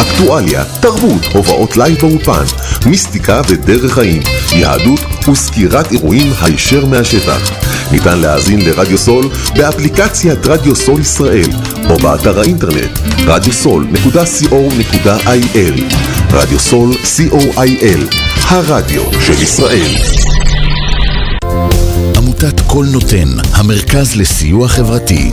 אקטואליה, תרבות, הופעות live באולפן, מיסטיקה ודרך חיים, יהדות וסקירת אירועים הישר מהשטח. ניתן להאזין לרדיו סול באפליקציית רדיו סול ישראל או באתר האינטרנט radiosol.co.il רדיו סול co.il הרדיו של ישראל עמותת קול נותן, המרכז לסיוע חברתי.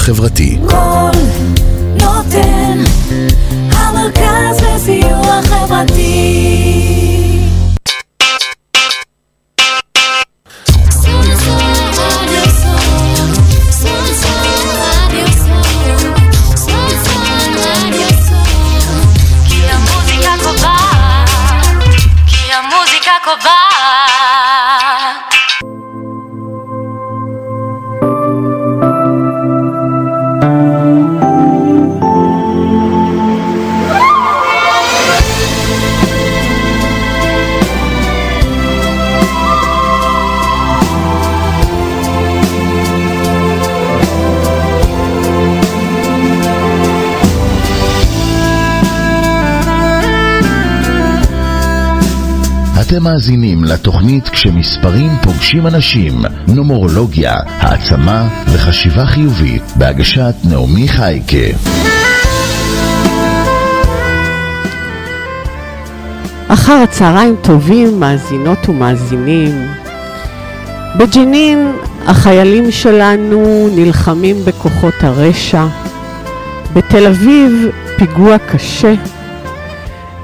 חברתי. קול נותן, המרכז לסיוע חברתי. אתם מאזינים לתוכנית כשמספרים פוגשים אנשים, נומרולוגיה, העצמה וחשיבה חיובית, בהגשת נעמי חייקה. אחר הצהריים טובים, מאזינות ומאזינים. בג'נין החיילים שלנו נלחמים בכוחות הרשע. בתל אביב פיגוע קשה.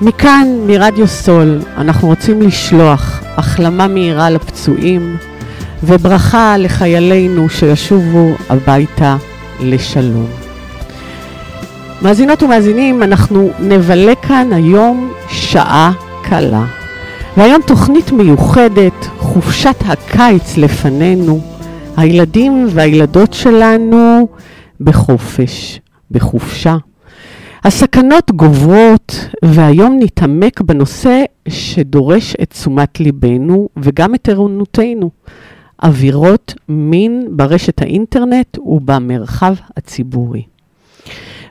מכאן, מרדיו סול, אנחנו רוצים לשלוח החלמה מהירה לפצועים וברכה לחיילינו שישובו הביתה לשלום. מאזינות ומאזינים, אנחנו נבלה כאן היום שעה קלה. והיום תוכנית מיוחדת, חופשת הקיץ לפנינו. הילדים והילדות שלנו בחופש, בחופשה. הסכנות גוברות, והיום נתעמק בנושא שדורש את תשומת ליבנו וגם את ערנותנו. עבירות מין ברשת האינטרנט ובמרחב הציבורי.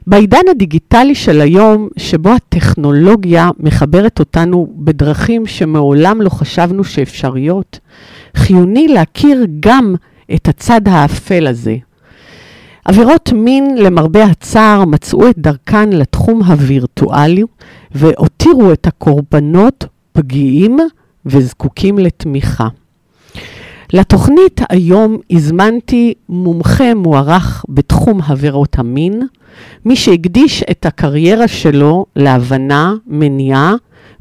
בעידן הדיגיטלי של היום, שבו הטכנולוגיה מחברת אותנו בדרכים שמעולם לא חשבנו שאפשריות, חיוני להכיר גם את הצד האפל הזה. עבירות מין, למרבה הצער, מצאו את דרכן לתחום הווירטואלי והותירו את הקורבנות פגיעים וזקוקים לתמיכה. לתוכנית היום הזמנתי מומחה מוערך בתחום עבירות המין, מי שהקדיש את הקריירה שלו להבנה, מניעה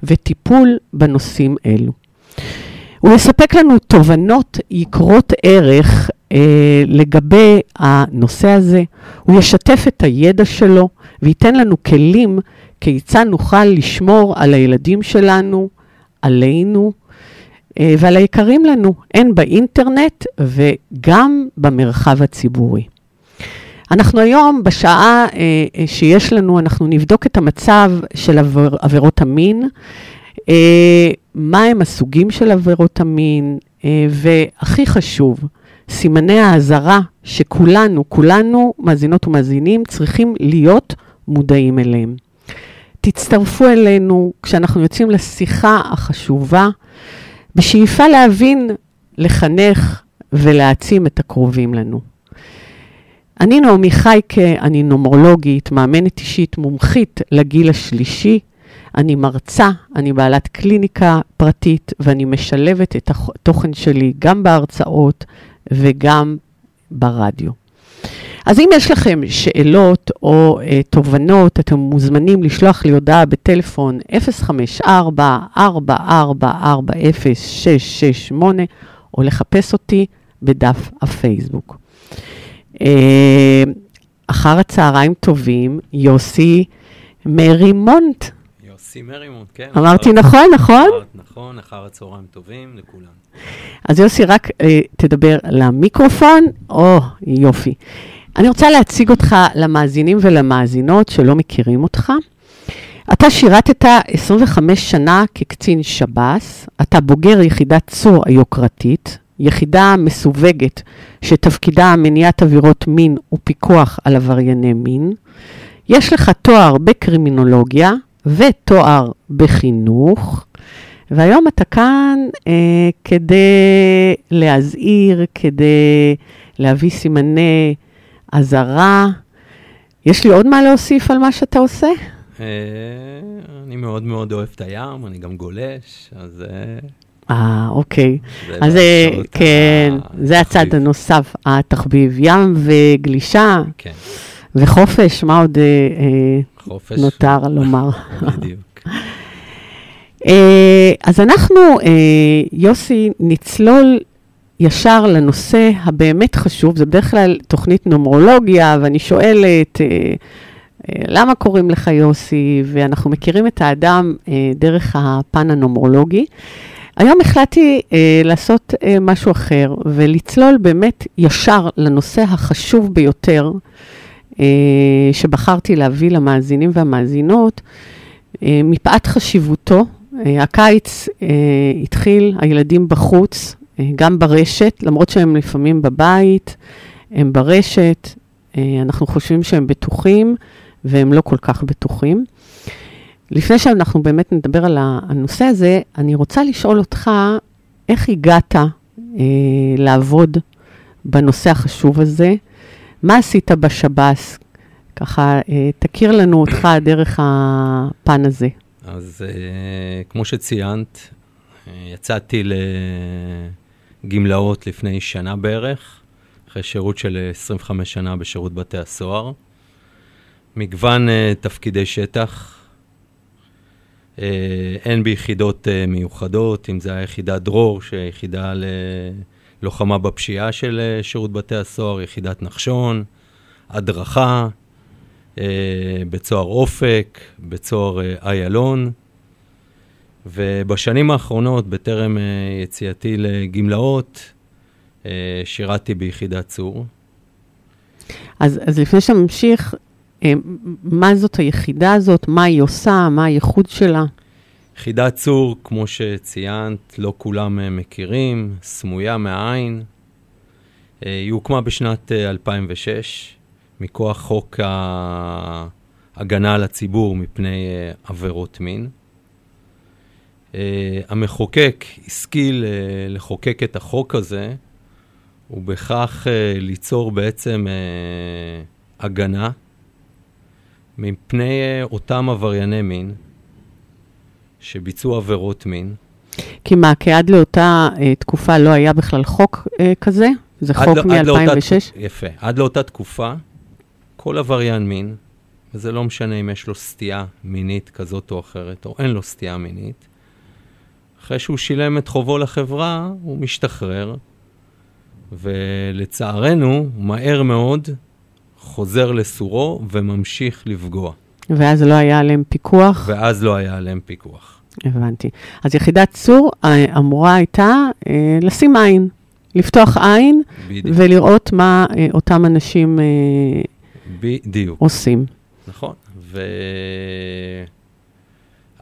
וטיפול בנושאים אלו. הוא יספק לנו תובנות יקרות ערך אה, לגבי הנושא הזה, הוא ישתף את הידע שלו וייתן לנו כלים כיצד נוכל לשמור על הילדים שלנו, עלינו אה, ועל היקרים לנו, הן באינטרנט וגם במרחב הציבורי. אנחנו היום, בשעה אה, שיש לנו, אנחנו נבדוק את המצב של עבר, עבירות המין, אה, מהם הסוגים של עבירות המין, אה, והכי חשוב, סימני האזהרה שכולנו, כולנו, מאזינות ומאזינים, צריכים להיות מודעים אליהם. תצטרפו אלינו כשאנחנו יוצאים לשיחה החשובה, בשאיפה להבין, לחנך ולהעצים את הקרובים לנו. אני נעמי חייקה, אני נומרולוגית, מאמנת אישית, מומחית לגיל השלישי. אני מרצה, אני בעלת קליניקה פרטית, ואני משלבת את התוכן שלי גם בהרצאות וגם ברדיו. אז אם יש לכם שאלות או uh, תובנות, אתם מוזמנים לשלוח לי הודעה בטלפון 054-4440-668 או לחפש אותי בדף הפייסבוק. Uh, אחר הצהריים טובים, יוסי מרימונט. יוסי מרימונט, כן. אמרתי אחר- נכון, נכון? נכון, אחר הצהריים טובים לכולם. אז יוסי, רק אה, תדבר למיקרופון. או, יופי. אני רוצה להציג אותך למאזינים ולמאזינות שלא מכירים אותך. אתה שירתת 25 שנה כקצין שב"ס, אתה בוגר יחידת צור היוקרתית, יחידה מסווגת שתפקידה מניעת עבירות מין ופיקוח על עברייני מין. יש לך תואר בקרימינולוגיה ותואר בחינוך, והיום אתה כאן אה, כדי להזהיר, כדי להביא סימני אזהרה. יש לי עוד מה להוסיף על מה שאתה עושה? אה, אני מאוד מאוד אוהב את הים, אני גם גולש, אז אה, אה, אוקיי. זה אז אה, כן, זה הצד. הנוסף, התחביב. ים וגלישה כן, וחופש, מה עוד אה, אה, חופש. נותר לומר? בדיוק. אה, אז אנחנו, אה, יוסי, נצלול ישר לנושא הבאמת חשוב, זה בדרך כלל תוכנית נומרולוגיה, ואני שואלת, אה, למה קוראים לך יוסי? ואנחנו מכירים את האדם דרך הפן הנומרולוגי. היום החלטתי אה, לעשות אה, משהו אחר, ולצלול באמת ישר לנושא החשוב ביותר אה, שבחרתי להביא למאזינים והמאזינות, אה, מפאת חשיבותו. אה, הקיץ אה, התחיל, הילדים בחוץ, אה, גם ברשת, למרות שהם לפעמים בבית, הם ברשת, אנחנו חושבים שהם בטוחים, והם לא כל כך בטוחים. לפני שאנחנו באמת נדבר על הנושא הזה, אני רוצה לשאול אותך, איך הגעת אה, לעבוד בנושא החשוב הזה? מה עשית בשב"ס? ככה, אה, תכיר לנו אותך דרך הפן הזה. אז אה, כמו שציינת, אה, יצאתי לגמלאות לפני שנה בערך, אחרי שירות של אה, 25 שנה בשירות בתי הסוהר. מגוון אה, תפקידי שטח, אה, הן ביחידות אה, מיוחדות, אם זה היה יחידת דרור, שיחידה ללוחמה בפשיעה של אה, שירות בתי הסוהר, יחידת נחשון, הדרכה, אה, בצוהר אופק, בצוהר אה, איילון, ובשנים האחרונות, בטרם אה, יציאתי לגמלאות, שירתי ביחידת צור. אז, אז לפני שנמשיך, מה זאת היחידה הזאת? מה היא עושה? מה הייחוד שלה? יחידת צור, כמו שציינת, לא כולם מכירים, סמויה מהעין. היא הוקמה בשנת אה, 2006, מכוח חוק ההגנה על הציבור מפני אה, עבירות מין. אה, המחוקק השכיל אה, לחוקק את החוק הזה, ובכך ליצור בעצם הגנה מפני אותם עברייני מין שביצעו עבירות מין. כי מה, כי עד לאותה אה, תקופה לא היה בכלל חוק אה, כזה? זה חוק לא- עד לאותה מ-2006? תק- יפה. עד לאותה תקופה, כל עבריין מין, וזה לא משנה אם יש לו סטייה מינית כזאת או אחרת, או אין לו סטייה מינית, אחרי שהוא שילם את חובו לחברה, הוא משתחרר, ולצערנו, מהר מאוד חוזר לסורו וממשיך לפגוע. ואז לא היה עליהם פיקוח? ואז לא היה עליהם פיקוח. הבנתי. אז יחידת צור אה, אמורה הייתה אה, לשים עין, לפתוח עין בדיוק. ולראות מה אה, אותם אנשים אה, בדיוק. עושים. נכון.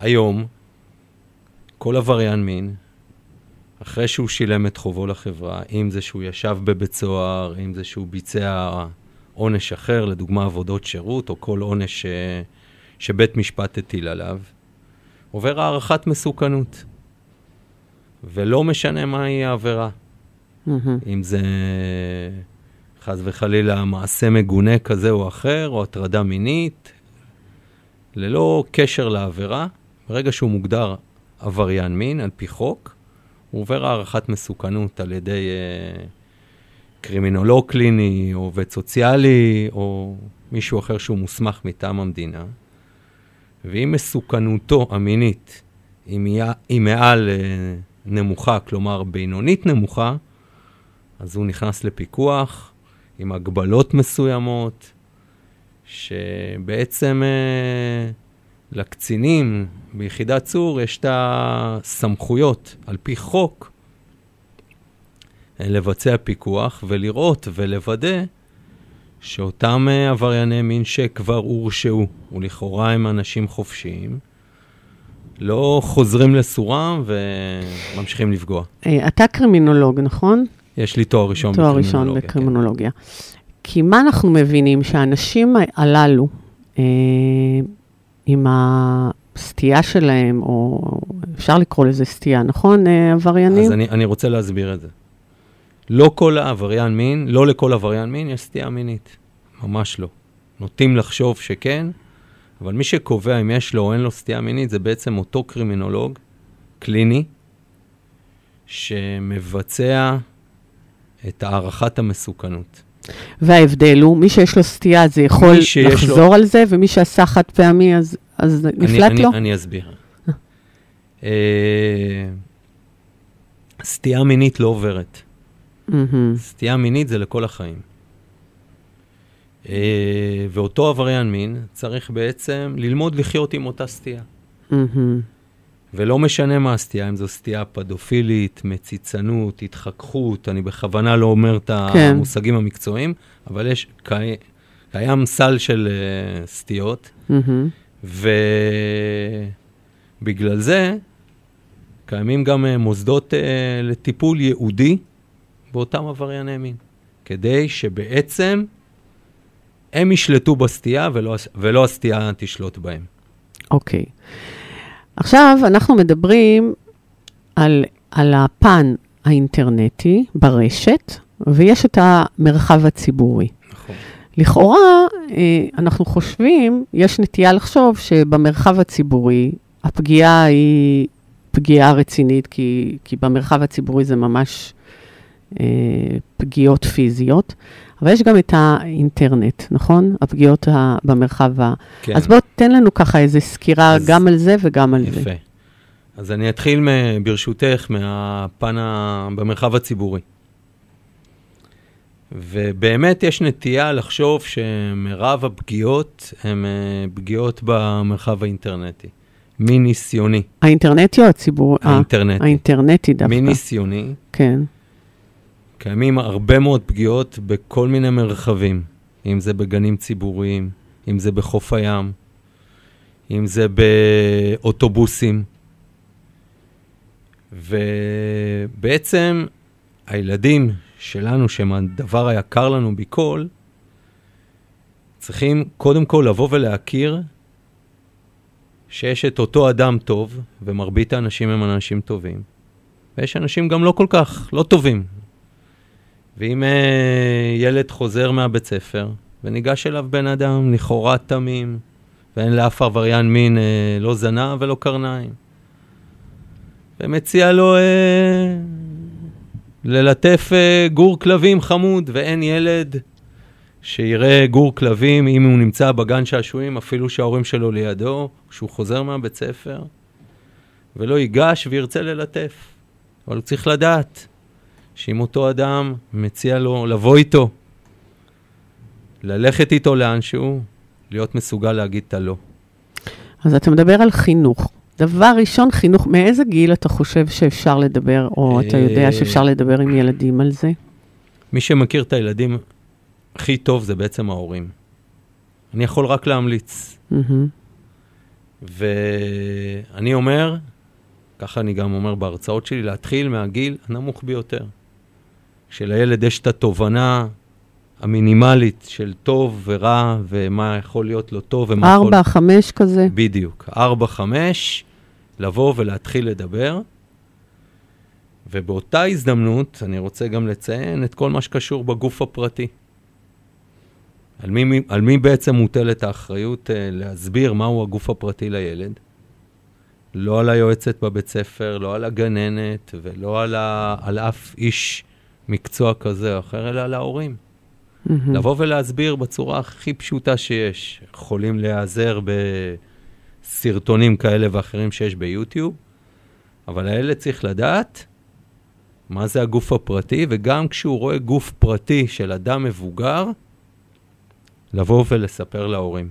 והיום, כל עבריין מין, אחרי שהוא שילם את חובו לחברה, אם זה שהוא ישב בבית סוהר, אם זה שהוא ביצע עונש אחר, לדוגמה עבודות שירות, או כל עונש ש... שבית משפט הטיל עליו, עובר הערכת מסוכנות. ולא משנה מהי העבירה. מהמם. אם זה חס וחלילה מעשה מגונה כזה או אחר, או הטרדה מינית, ללא קשר לעבירה, ברגע שהוא מוגדר עבריין מין על פי חוק, הוא עובר הערכת מסוכנות על ידי אה, קרימינולוג קליני, או עובד סוציאלי, או מישהו אחר שהוא מוסמך מטעם המדינה, ואם מסוכנותו המינית היא, מעל אה, נמוכה, כלומר בינונית נמוכה, אז הוא נכנס לפיקוח עם הגבלות מסוימות, שבעצם אה, לקצינים ביחידת צור יש את הסמכויות על פי חוק אה, לבצע פיקוח ולראות ולוודא שאותם אה, עברייני מין שכבר הורשעו, ולכאורה הם אנשים חופשיים, לא חוזרים לסורם וממשיכים לפגוע. אה, אתה קרימינולוג, נכון? יש לי תואר ראשון תואר ראשון בקרימינולוגיה, כן. בקרימינולוגיה. כי מה אנחנו מבינים? שהאנשים הללו, אה, עם הסטייה שלהם, או אפשר לקרוא לזה סטייה, נכון, אה, עבריינים? אז אני, אני רוצה להסביר את זה. לא כל העבריין מין, לא לכל עבריין מין יש סטייה מינית. ממש לא. נוטים לחשוב שכן, אבל מי שקובע אם יש לו או אין לו סטייה מינית זה בעצם אותו קרימינולוג קליני שמבצע את הערכת המסוכנות. וההבדל הוא, מי שיש לו סטייה, זה יכול שיש לו- לחזור על זה, ומי שעשה חד פעמי, אז, אז נפלט אני, לו? אני, אני אסביר. אה, סטייה מינית לא עוברת. סטייה מינית זה לכל החיים. אה, ואותו עבריין מין צריך בעצם ללמוד לחיות עם אותה סטייה. ולא משנה מה הסטייה, אם זו סטייה פדופילית, מציצנות, התחככות, אני בכוונה לא אומר את כן. המושגים המקצועיים, אבל יש, קי- קיים סל של uh, סטיות, מהמם. ובגלל זה קיימים גם uh, מוסדות uh, לטיפול ייעודי באותם עברייני מין, כדי שבעצם הם ישלטו בסטייה ולא, ולא הסטייה תשלוט בהם. אוקיי. עכשיו אנחנו מדברים על, על הפן האינטרנטי ברשת, ויש את המרחב הציבורי. נכון. לכאורה, אה, אנחנו חושבים, יש נטייה לחשוב שבמרחב הציבורי הפגיעה היא פגיעה רצינית, כי, כי במרחב הציבורי זה ממש אה, פגיעות פיזיות, אבל יש גם את האינטרנט, נכון? הפגיעות ה, במרחב ה... כן. אז בוא תן לנו ככה איזה סקירה אז- גם על זה וגם על זה. יפה. אז אני אתחיל, מ- ברשותך, מהפן ה... במרחב הציבורי. ובאמת יש נטייה לחשוב שמרב הפגיעות הן אה, פגיעות במרחב האינטרנטי. מניסיוני, האינטרנטי או הציבור? אה, האינטרנטי. האינטרנטי דווקא. מניסיוני, כן. קיימים הרבה מאוד פגיעות בכל מיני מרחבים, אם זה בגנים ציבוריים, אם זה בחוף הים, אם זה באוטובוסים. ובעצם הילדים שלנו, שהם הדבר היקר לנו מכל, צריכים קודם כל לבוא ולהכיר שיש את אותו אדם טוב, ומרבית האנשים הם אנשים טובים, ויש אנשים גם לא כל כך, לא טובים. ואם אה, ילד חוזר מהבית ספר, וניגש אליו בן אדם לכאורה תמים, ואין לאף עבריין מין אה, לא זנב ולא קרניים, ומציע לו אה, ללטף אה, גור כלבים חמוד, ואין ילד שיראה גור כלבים אם הוא נמצא בגן שעשועים, אפילו שההורים שלו לידו, כשהוא חוזר מהבית ספר, ולא ייגש וירצה ללטף. אבל הוא צריך לדעת שאם אותו אדם מציע לו לבוא איתו, ללכת איתו לאנשהו, להיות מסוגל להגיד את הלא. אז אתה מדבר על חינוך. דבר ראשון, חינוך, מאיזה גיל אתה חושב שאפשר לדבר, או אתה יודע אה, שאפשר לדבר עם ילדים על זה? מי שמכיר את הילדים הכי טוב זה בעצם ההורים. אני יכול רק להמליץ. ואני אומר, ככה אני גם אומר בהרצאות שלי, להתחיל מהגיל הנמוך ביותר. כשלילד יש את התובנה המינימלית של טוב ורע, ומה יכול להיות לו טוב ומה יכול... ארבע, חמש כזה? בדיוק. ארבע, חמש, לבוא ולהתחיל לדבר. ובאותה הזדמנות, אני רוצה גם לציין את כל מה שקשור בגוף הפרטי. על מי, על מי בעצם מוטלת האחריות uh, להסביר מהו הגוף הפרטי לילד? לא על היועצת בבית ספר, לא על הגננת ולא על, ה, על אף איש מקצוע כזה או אחר, אלא להורים. מהמם. לבוא ולהסביר בצורה הכי פשוטה שיש. יכולים להיעזר בסרטונים כאלה ואחרים שיש ביוטיוב, אבל הילד צריך לדעת מה זה הגוף הפרטי, וגם כשהוא רואה גוף פרטי של אדם מבוגר, לבוא ולספר להורים.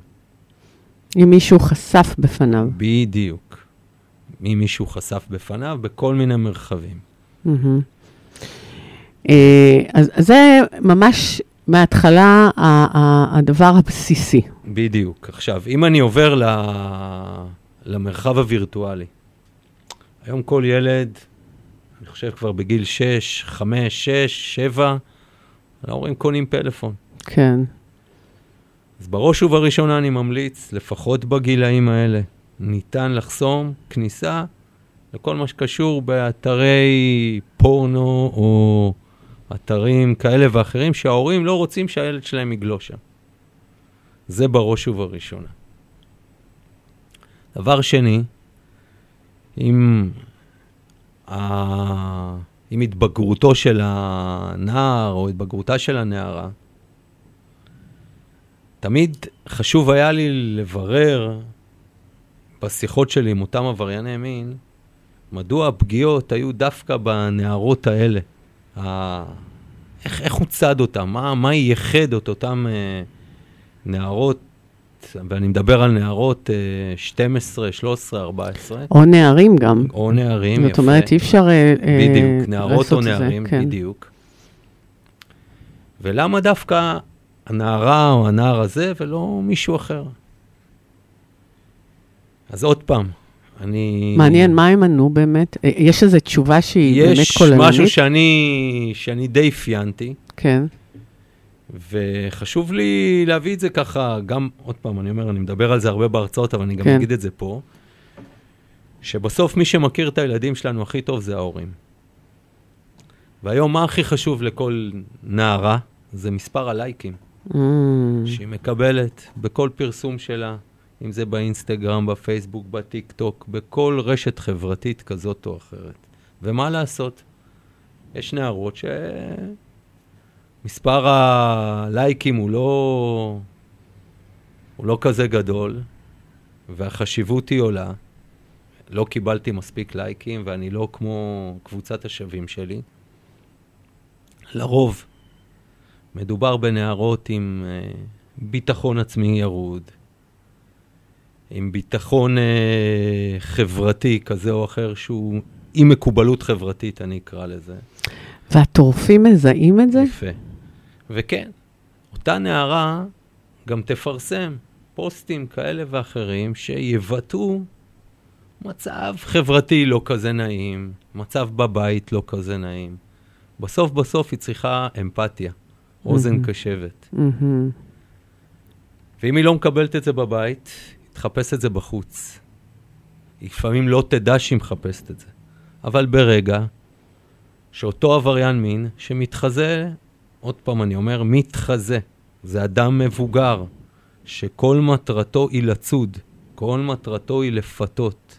אם מישהו חשף בפניו. בדיוק. אם מישהו חשף בפניו, בכל מיני מרחבים. מהמם. אה, אז אז זה ממש מההתחלה הדבר הבסיסי. בדיוק. עכשיו, אם אני עובר ל... למרחב הווירטואלי, היום כל ילד, אני חושב כבר בגיל 6, 5, 6, 7, ההורים קונים פלאפון. כן. אז בראש ובראשונה אני ממליץ, לפחות בגילאים האלה, ניתן לחסום כניסה לכל מה שקשור באתרי פורנו או אתרים כאלה ואחרים שההורים לא רוצים שהילד שלהם יגלוש שם. זה בראש ובראשונה. דבר שני, עם, ה... עם התבגרותו של הנער או התבגרותה של הנערה, תמיד חשוב היה לי לברר בשיחות שלי עם אותם עברייני מין, מדוע הפגיעות היו דווקא בנערות האלה. ה... איך, איך הוא צד אותם? מה, מה ייחד את אותם אה, נערות, ואני מדבר על נערות אה, 12, 13, 14, או נערים גם. או נערים, יפה. זאת אומרת, אי אפשר אה, אה, בדיוק, נערות או את זה, נערים, כן. בדיוק. ולמה דווקא הנערה או הנער הזה ולא מישהו אחר? אז עוד פעם, אני... מעניין, מה הם ענו באמת? אה, יש איזו תשובה שהיא באמת יש כוללנית? משהו שאני, שאני די אפיינתי, כן. וחשוב לי להביא את זה ככה, גם, עוד פעם, אני אומר, אני מדבר על זה הרבה בהרצאות, אבל אני גם כן. אגיד את זה פה, שבסוף מי שמכיר את הילדים שלנו הכי טוב זה ההורים. והיום מה הכי חשוב לכל נערה? זה מספר הלייקים Mm, שהיא מקבלת בכל פרסום שלה, אם זה באינסטגרם, בפייסבוק, בטיק טוק, בכל רשת חברתית כזאת או אחרת. ומה לעשות? יש נערות שמספר הלייקים הוא לא, הוא לא כזה גדול, והחשיבות היא עולה. לא קיבלתי מספיק לייקים, ואני לא כמו קבוצת השווים שלי. לרוב, מדובר בנערות עם אה, ביטחון עצמי ירוד, עם ביטחון אה, חברתי כזה או אחר, שהוא עם מקובלות חברתית, אני אקרא לזה. והטורפים מזהים את זה? יפה. וכן, אותה נערה גם תפרסם פוסטים כאלה ואחרים שיבטאו מצב חברתי לא כזה נעים, מצב בבית לא כזה נעים. בסוף בסוף היא צריכה אמפתיה, אוזן מהמם. קשבת. מהמם. ואם היא לא מקבלת את זה בבית, תחפש את זה בחוץ. לפעמים לא תדע שהיא מחפשת את זה. אבל ברגע שאותו עבריין מין שמתחזה, עוד פעם אני אומר, מתחזה, זה אדם מבוגר, שכל מטרתו היא לצוד, כל מטרתו היא לפתות.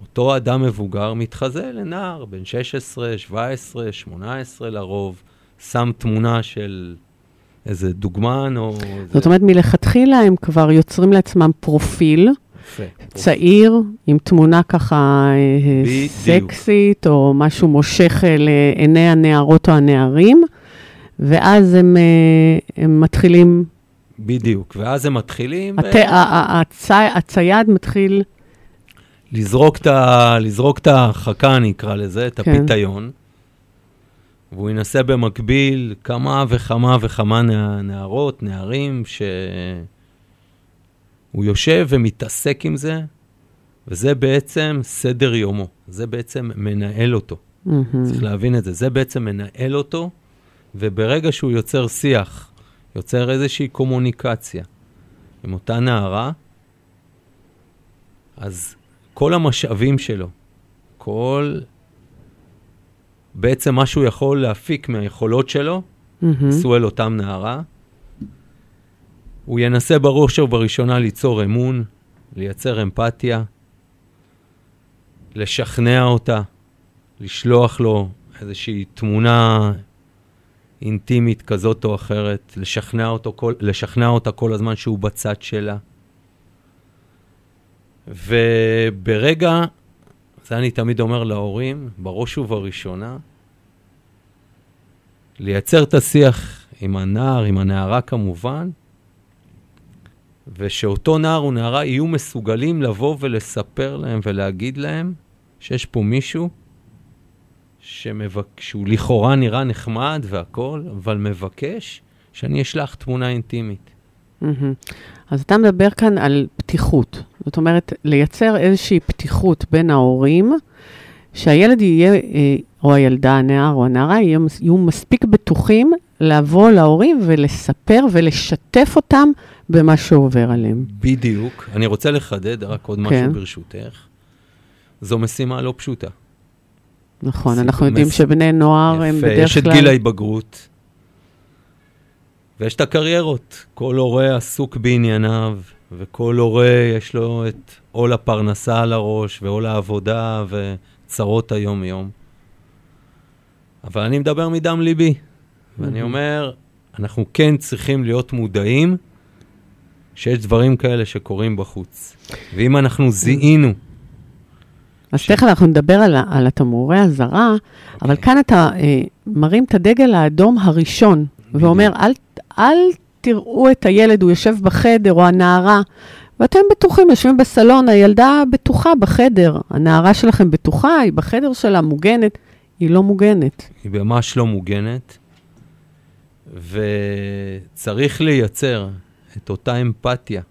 אותו אדם מבוגר מתחזה לנער, בן 16, 17, 18 לרוב, שם תמונה של איזה דוגמן או... זאת אומרת, מלכתחילה הם כבר יוצרים לעצמם פרופיל יפה. צעיר, עם תמונה ככה אה, בדיוק. סקסית, או משהו מושך לעיני הנערות או הנערים, ואז הם, אה, הם מתחילים, בדיוק, ואז הם מתחילים הת- הצי- הצייד מתחיל, לזרוק את, ה... לזרוק את ההרחקה, אני אקרא לזה, את כן. הפיתיון, והוא ינסה במקביל כמה וכמה וכמה נע... נערות, נערים, שהוא יושב ומתעסק עם זה, וזה בעצם סדר יומו, זה בעצם מנהל אותו. מהמם. צריך להבין את זה. זה בעצם מנהל אותו, וברגע שהוא יוצר שיח, יוצר איזושהי קומוניקציה עם אותה נערה, אז כל המשאבים שלו, כל... בעצם מה שהוא יכול להפיק מהיכולות שלו. עשו אל אותם נערה. הוא ינסה בראש ובראשונה ליצור אמון, לייצר אמפתיה, לשכנע אותה, לשלוח לו איזושהי תמונה אינטימית כזאת או אחרת, לשכנע, אותו כל, לשכנע אותה כל הזמן שהוא בצד שלה. וברגע, זה אני תמיד אומר להורים, בראש ובראשונה, לייצר את השיח עם הנער, עם הנערה כמובן, ושאותו נער או נערה יהיו מסוגלים לבוא ולספר להם ולהגיד להם שיש פה מישהו שמבק... שהוא לכאורה נראה נחמד והכול, אבל מבקש שאני אשלח תמונה אינטימית. מהמם. אז אתה מדבר כאן על פתיחות. זאת אומרת, לייצר איזושהי פתיחות בין ההורים, שהילד יהיה, אה, או הילדה, הנער או הנערה, יהיו, מס- יהיו מספיק בטוחים לבוא להורים ולספר ולשתף אותם במה שעובר עליהם. בדיוק. אני רוצה לחדד רק עוד כן. משהו ברשותך. זו משימה לא פשוטה. נכון, אנחנו יודעים מס- שבני נוער הם יפה, בדרך יש את כלל... גיל ההתבגרות, ויש את הקריירות. כל הורה עסוק בענייניו, וכל הורה יש לו את עול הפרנסה על הראש, ועול העבודה, וצרות היום-יום. אבל אני מדבר מדם ליבי, ואני אומר, אנחנו כן צריכים להיות מודעים שיש דברים כאלה שקורים בחוץ. ואם אנחנו זיהינו, אז תכף אנחנו נדבר על, על התמרורי אזהרה, אבל אוקיי. כאן אתה אה, מרים את הדגל האדום הראשון, ואומר, אל, אל תראו את הילד, הוא יושב בחדר, או הנערה, ואתם בטוחים, יושבים בסלון, הילדה בטוחה בחדר, הנערה שלכם בטוחה, היא בחדר שלה, מוגנת, היא לא מוגנת. היא ממש לא מוגנת, וצריך לייצר את אותה אמפתיה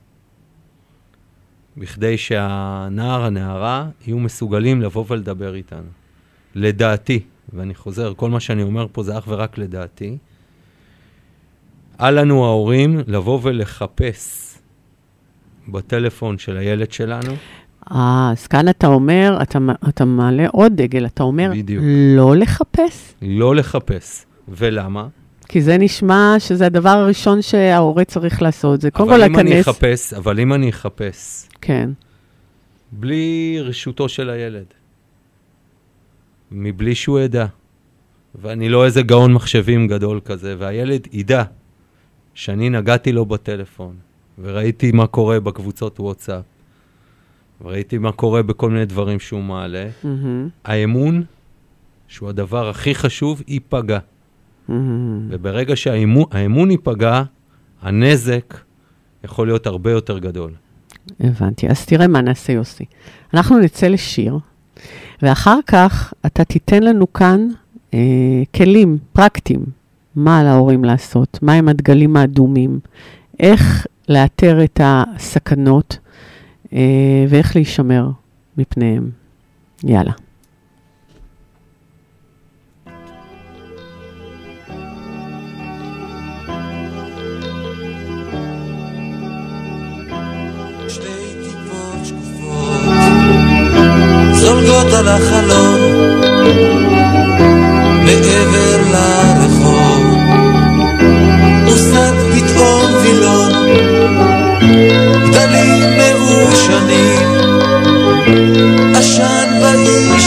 בכדי שהנער, הנערה, יהיו מסוגלים לבוא ולדבר איתנו. לדעתי, ואני חוזר, כל מה שאני אומר פה זה אך ורק לדעתי, אל לנו ההורים לבוא ולחפש בטלפון של הילד שלנו, אה, אז כאן אתה אומר, אתה, אתה מעלה עוד דגל, אתה אומר, בדיוק. לא לחפש, לא לחפש. ולמה? כי זה נשמע שזה הדבר הראשון שההורה צריך לעשות, זה קודם כל אבל אם אני להיכנס... אחפש, אבל אם אני אחפש כן. בלי רשותו של הילד, מבלי שהוא ידע, ואני לא איזה גאון מחשבים גדול כזה, והילד ידע שאני נגעתי לו בטלפון, וראיתי מה קורה בקבוצות וואטסאפ, וראיתי מה קורה בכל מיני דברים שהוא מעלה, מהמם, האמון, שהוא הדבר הכי חשוב, ייפגע. מהמם. וברגע שהאמון ייפגע, הנזק יכול להיות הרבה יותר גדול. הבנתי. אז תראה מה נעשה, יוסי. אנחנו נצא לשיר, ואחר כך אתה תיתן לנו כאן אה, כלים פרקטיים, מה על ההורים לעשות, מהם הדגלים האדומים, איך לאתר את הסכנות אה, ואיך להישמר מפניהם. יאללה. זולגות על החלון מעבר לרחוב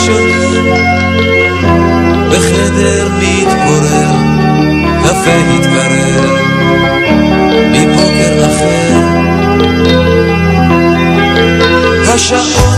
באישונים בחדר מתפורר קפה התקרר מבוקר אחר. השעון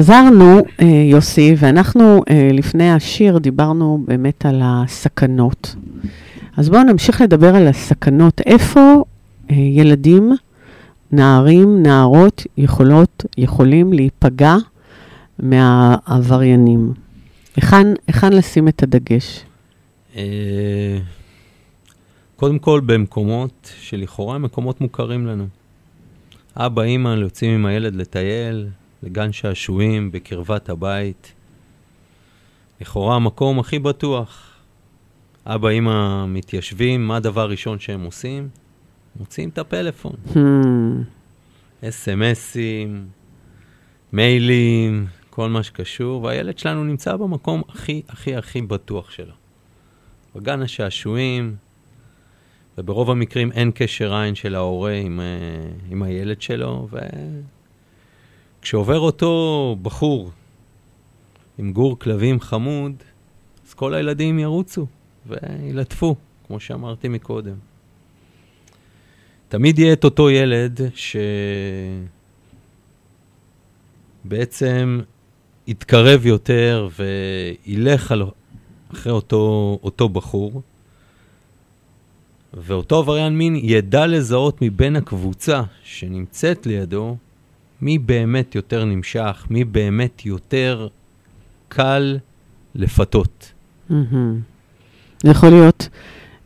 חזרנו, אה, יוסי, ואנחנו אה, לפני השיר דיברנו באמת על הסכנות. אז בואו נמשיך לדבר על הסכנות. איפה אה, ילדים, נערים, נערות, יכולות, יכולים להיפגע מהעבריינים? היכן, היכן לשים את הדגש? קודם כל במקומות שלכאורה הם מקומות מוכרים לנו. אבא, אימא יוצאים עם הילד לטייל, לגן שעשועים בקרבת הבית. לכאורה המקום הכי בטוח. אבא, אימא מתיישבים, מה הדבר הראשון שהם עושים? מוציאים את הפלאפון. Hmm, אס.אם.אסים, מיילים, כל מה שקשור, והילד שלנו נמצא במקום הכי הכי הכי בטוח שלו. בגן השעשועים, וברוב המקרים אין קשר עין של ההורה עם, אה, עם הילד שלו, וכשעובר אותו בחור עם גור כלבים חמוד, אז כל הילדים ירוצו וילטפו, כמו שאמרתי מקודם. תמיד יהיה את אותו ילד שבעצם יתקרב יותר וילך על... אחרי אותו, אותו בחור, ואותו עבריין מין ידע לזהות מבין הקבוצה שנמצאת לידו מי באמת יותר נמשך, מי באמת יותר קל לפתות. מהמם. זה יכול להיות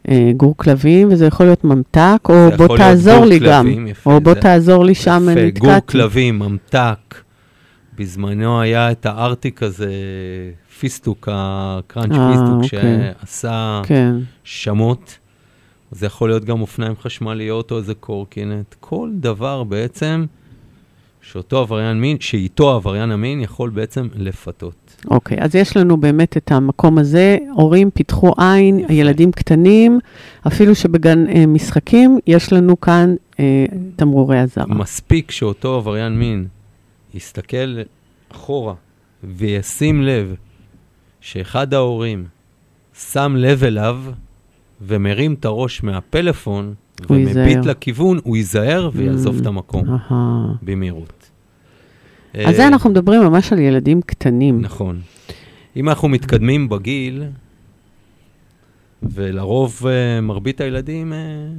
אה, גור כלבים, וזה יכול להיות ממתק, או בוא תעזור לי גם. יפה, או בוא זה- תעזור לי שם, נתקעתי. גור כלבים, ממתק. בזמנו היה את הארטיק הזה, פיסטוק, הקראנץ' אה, פיסטוק, אוקיי. שעשה כן. שמות. זה יכול להיות גם אופניים חשמליות או איזה קורקינט. כל דבר בעצם שאותו עבריין מין, שאיתו עבריין המין יכול בעצם לפתות. אוקיי, אז יש לנו באמת את המקום הזה, הורים פיתחו עין, יפה. ילדים קטנים, אפילו שבגן אה, משחקים, יש לנו כאן אה, תמרורי אזהרה. מספיק שאותו עבריין מין יסתכל אחורה וישים לב שאחד ההורים שם לב אליו ומרים את הראש מהפלאפון הוא ומביט ייזהר. לכיוון, הוא ייזהר ויעזוב Mm, את המקום. במהירות. אז זה אה, אנחנו מדברים ממש על ילדים קטנים. נכון. אם אנחנו מתקדמים בגיל, ולרוב אה, מרבית הילדים אה,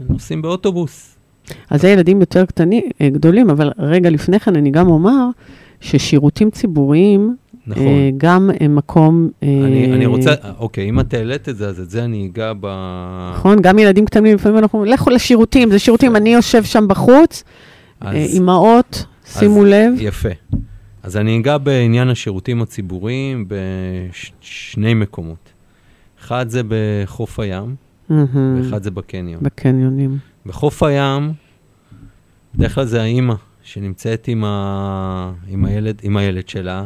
נוסעים באוטובוס. אז זה ילדים יותר קטנים, גדולים, אבל רגע לפני כן אני גם אומר ששירותים ציבוריים, נכון. אה, גם הם מקום... אה, אני, אני רוצה, אוקיי, אם את העלית את זה, אז את זה אני אגע ב... נכון, גם ילדים קטנים, לפעמים אנחנו, אומרים, לכו לשירותים, זה שירותים, אני יושב שם בחוץ, אה, אימהות, שימו אז- לב. יפה. אז אני אגע בעניין השירותים הציבוריים בשני מקומות. אחד זה בחוף הים, מהמם, ואחד זה בקניון. בקניונים. בחוף הים, בדרך כלל זה האימא שנמצאת עם, ה... עם, הילד, עם הילד שלה,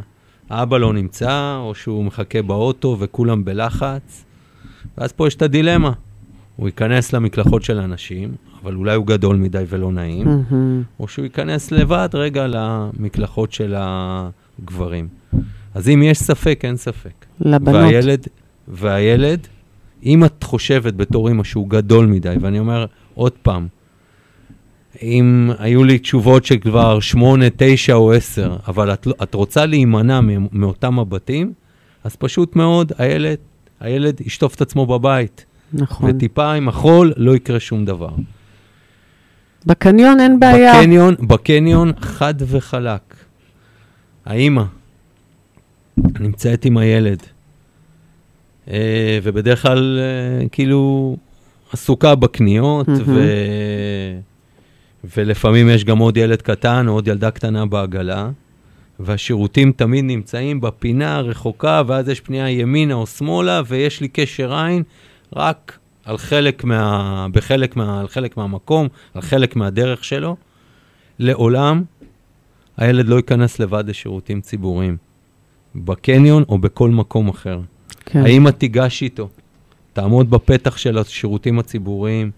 האבא לא נמצא, או שהוא מחכה באוטו וכולם בלחץ, ואז פה יש את הדילמה. הוא ייכנס למקלחות של אנשים, אבל אולי הוא גדול מדי ולא נעים, מהמם. או שהוא ייכנס לבד רגע למקלחות של הגברים. אז אם יש ספק, אין ספק. לבנות. והילד, והילד, אם את חושבת בתור אמא שהוא גדול מדי, ואני אומר עוד פעם, אם היו לי תשובות שכבר שמונה, תשע או עשר, אבל את, לא- את רוצה להימנע מאותם הבתים, אז פשוט מאוד הילד, הילד ישטוף את עצמו בבית. נכון. וטיפה עם החול לא יקרה שום דבר. בקניון אין בעיה. בקניון, בקניון חד וחלק. האימא נמצאת עם הילד, אה, ובדרך כלל אה, כאילו עסוקה בקניות, מהמם. ולפעמים יש גם עוד ילד קטן או עוד ילדה קטנה בעגלה, והשירותים תמיד נמצאים בפינה הרחוקה, ואז יש פנייה ימינה או שמאלה, ויש לי קשר עין רק על חלק מה... בחלק מה... על חלק מהמקום, על חלק מהדרך שלו. לעולם הילד לא ייכנס לבד לשירותים ציבוריים, בקניון או בכל מקום אחר. כן. האמא תיגש איתו, תעמוד בפתח של השירותים הציבוריים,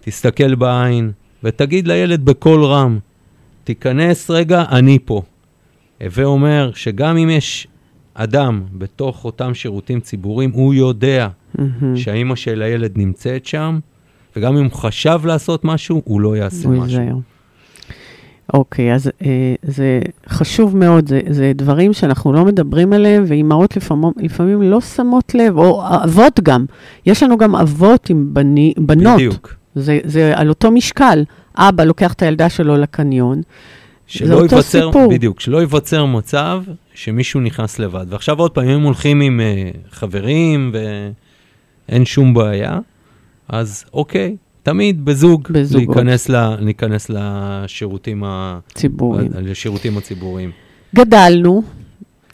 תסתכל בעין ותגיד לילד בקול רם, תיכנס רגע, אני פה. הווה אומר שגם אם יש אדם בתוך אותם שירותים ציבוריים, הוא יודע מהמם. שהאימא של הילד נמצאת שם, וגם אם הוא חשב לעשות משהו, הוא לא יעשה הוא משהו. ייזהר. אוקיי, אז אה, זה חשוב מאוד, זה, זה דברים שאנחנו לא מדברים עליהם, ואימהות לפעמים, לפעמים לא שמות לב, או אבות גם. יש לנו גם אבות עם בני, בנות. בדיוק. זה, זה על אותו משקל. אבא לוקח את הילדה שלו לקניון. שלא אותו ייווצר, סיפור. בדיוק, שלא ייווצר מצב שמישהו נכנס לבד. ועכשיו עוד פעם, אם הם הולכים עם uh, חברים ואין שום בעיה, אז אוקיי, תמיד בזוג, בזוגות. להיכנס, ל, להיכנס לשירותים, ה, ציבוריים. לשירותים הציבוריים. גדלנו,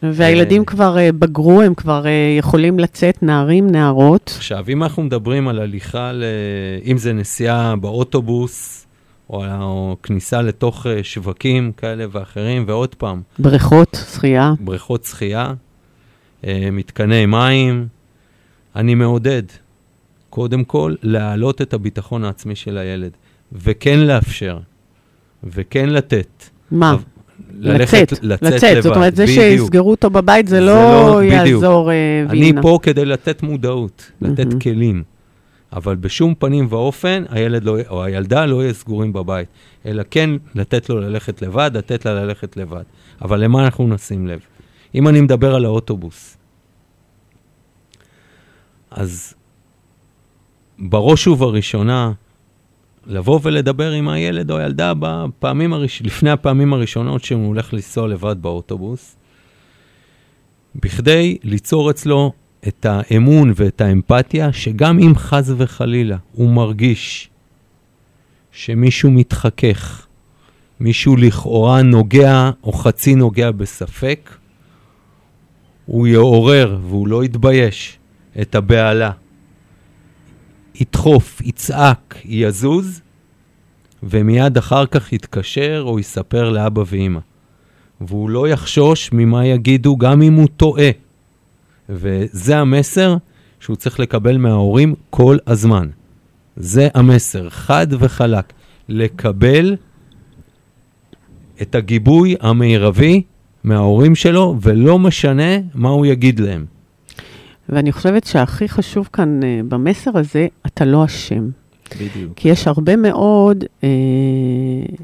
והילדים אה. כבר אה, בגרו, הם כבר אה, יכולים לצאת, נערים, נערות. עכשיו, אם אנחנו מדברים על הליכה, ל... אם זה נסיעה באוטובוס, או, או כניסה לתוך שווקים כאלה ואחרים, ועוד פעם, בריכות, שחייה. בריכות שחייה, מתקני מים. אני מעודד, קודם כל, להעלות את הביטחון העצמי של הילד, וכן לאפשר, וכן לתת. מה? אבל- לצאת, לצאת, לצאת. לבד, זאת אומרת, זה בדיוק. שיסגרו אותו בבית, זה זה לא לא- בדיוק. יעזור אה, אני. פה כדי לתת מודעות, לתת מהמם. כלים. אבל בשום פנים ואופן, הילד לא, או הילדה לא יהיו סגורים בבית, אלא כן לתת לו ללכת לבד, לתת לה ללכת לבד. אבל למה אנחנו נשים לב? אם אני מדבר על האוטובוס, אז בראש ובראשונה, לבוא ולדבר עם הילד או הילדה בפעמים הראש... לפני הפעמים הראשונות שהוא הולך לנסוע לבד באוטובוס, בכדי ליצור אצלו את האמון ואת האמפתיה, שגם אם חס וחלילה הוא מרגיש שמישהו מתחכך, מישהו לכאורה נוגע או חצי נוגע בספק, הוא יעורר והוא לא יתבייש את הבהלה. ידחוף, יצעק, יזוז, ומיד אחר כך יתקשר או יספר לאבא ואימא. והוא לא יחשוש ממה יגידו גם אם הוא טועה. וזה המסר שהוא צריך לקבל מההורים כל הזמן. זה המסר, חד וחלק. לקבל את הגיבוי המרבי מההורים שלו, ולא משנה מה הוא יגיד להם. ואני חושבת שהכי חשוב כאן אה, במסר הזה, אתה לא אשם. בדיוק. כי יש הרבה מאוד אה,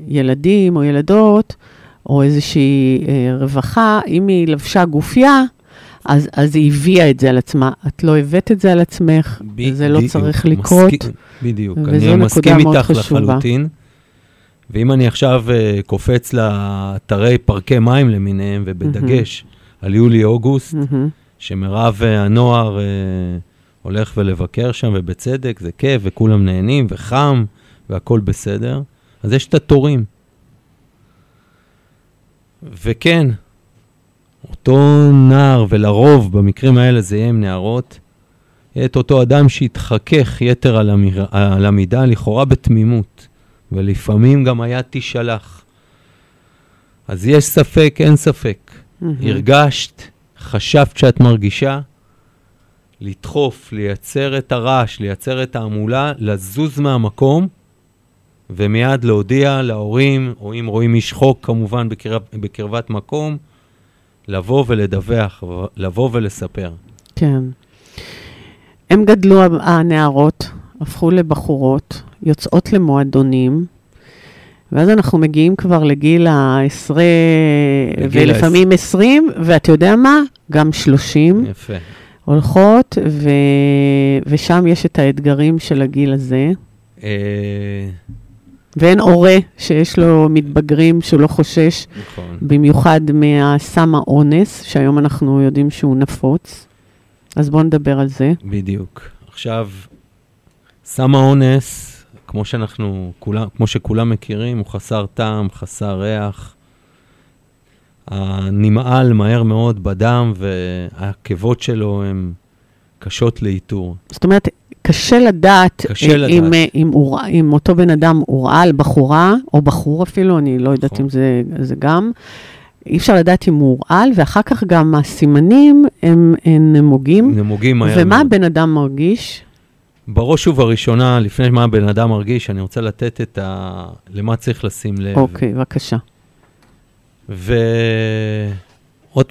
ילדים או ילדות, או איזושהי אה, רווחה, אם היא לבשה גופייה, אז, אז היא הביאה את זה על עצמה. את לא הבאת את זה על עצמך, זה לא צריך לקרות. בדיוק, אני מסכים איתך חשובה. לחלוטין. ואם אני עכשיו uh, קופץ לאתרי פארקי מים למיניהם, ובדגש על יולי-אוגוסט, מהמם. שמירב uh, הנוער uh, הולך ולבקר שם, ובצדק, זה כיף, וכולם נהנים, וחם, והכול בסדר, אז יש את התורים. וכן, אותו נער, ולרוב במקרים האלה זה יהיה עם נערות, יהיה את אותו אדם שיתחכך יתר על, המיר... על המידה, לכאורה בתמימות, ולפעמים גם היד תישלח. אז יש ספק, אין ספק. הרגשת, חשבת שאת מרגישה, לדחוף, לייצר את הרעש, לייצר את ההמולה, לזוז מהמקום, ומיד להודיע להורים, או אם רואים איש חוק כמובן בקרב, בקרבת מקום, לבוא ולדווח, לבוא ולספר. כן. הם גדלו, הנערות, הפכו לבחורות, יוצאות למועדונים, ואז אנחנו מגיעים כבר לגיל העשרה, לגיל ולפעמים עשרים, ואתה יודע מה? גם שלושים. יפה. הולכות, ו... ושם יש את האתגרים של הגיל הזה. אה, ואין הורה שיש לו מתבגרים שהוא לא חושש, נכון. במיוחד מהסם האונס, שהיום אנחנו יודעים שהוא נפוץ. אז בואו נדבר על זה. בדיוק. עכשיו, סם האונס, כמו שאנחנו, כולם, כמו שכולם מכירים, הוא חסר טעם, חסר ריח. הנמעל מהר מאוד בדם, והעקבות שלו הן קשות לאיתור. זאת אומרת, קשה לדעת, קשה לדעת. אם, אם, הור... אם אותו בן אדם הורעל, בחורה, או בחור אפילו, אני לא יודעת נכון. אם זה, זה גם. אי אפשר לדעת אם הוא הורעל, ואחר כך גם הסימנים הם, הם נמוגים. נמוגים מהר ומה מאוד. הבן אדם מרגיש? בראש ובראשונה, לפני מה הבן אדם מרגיש, אני רוצה לתת את ה... למה צריך לשים לב. אוקיי, בבקשה. ועוד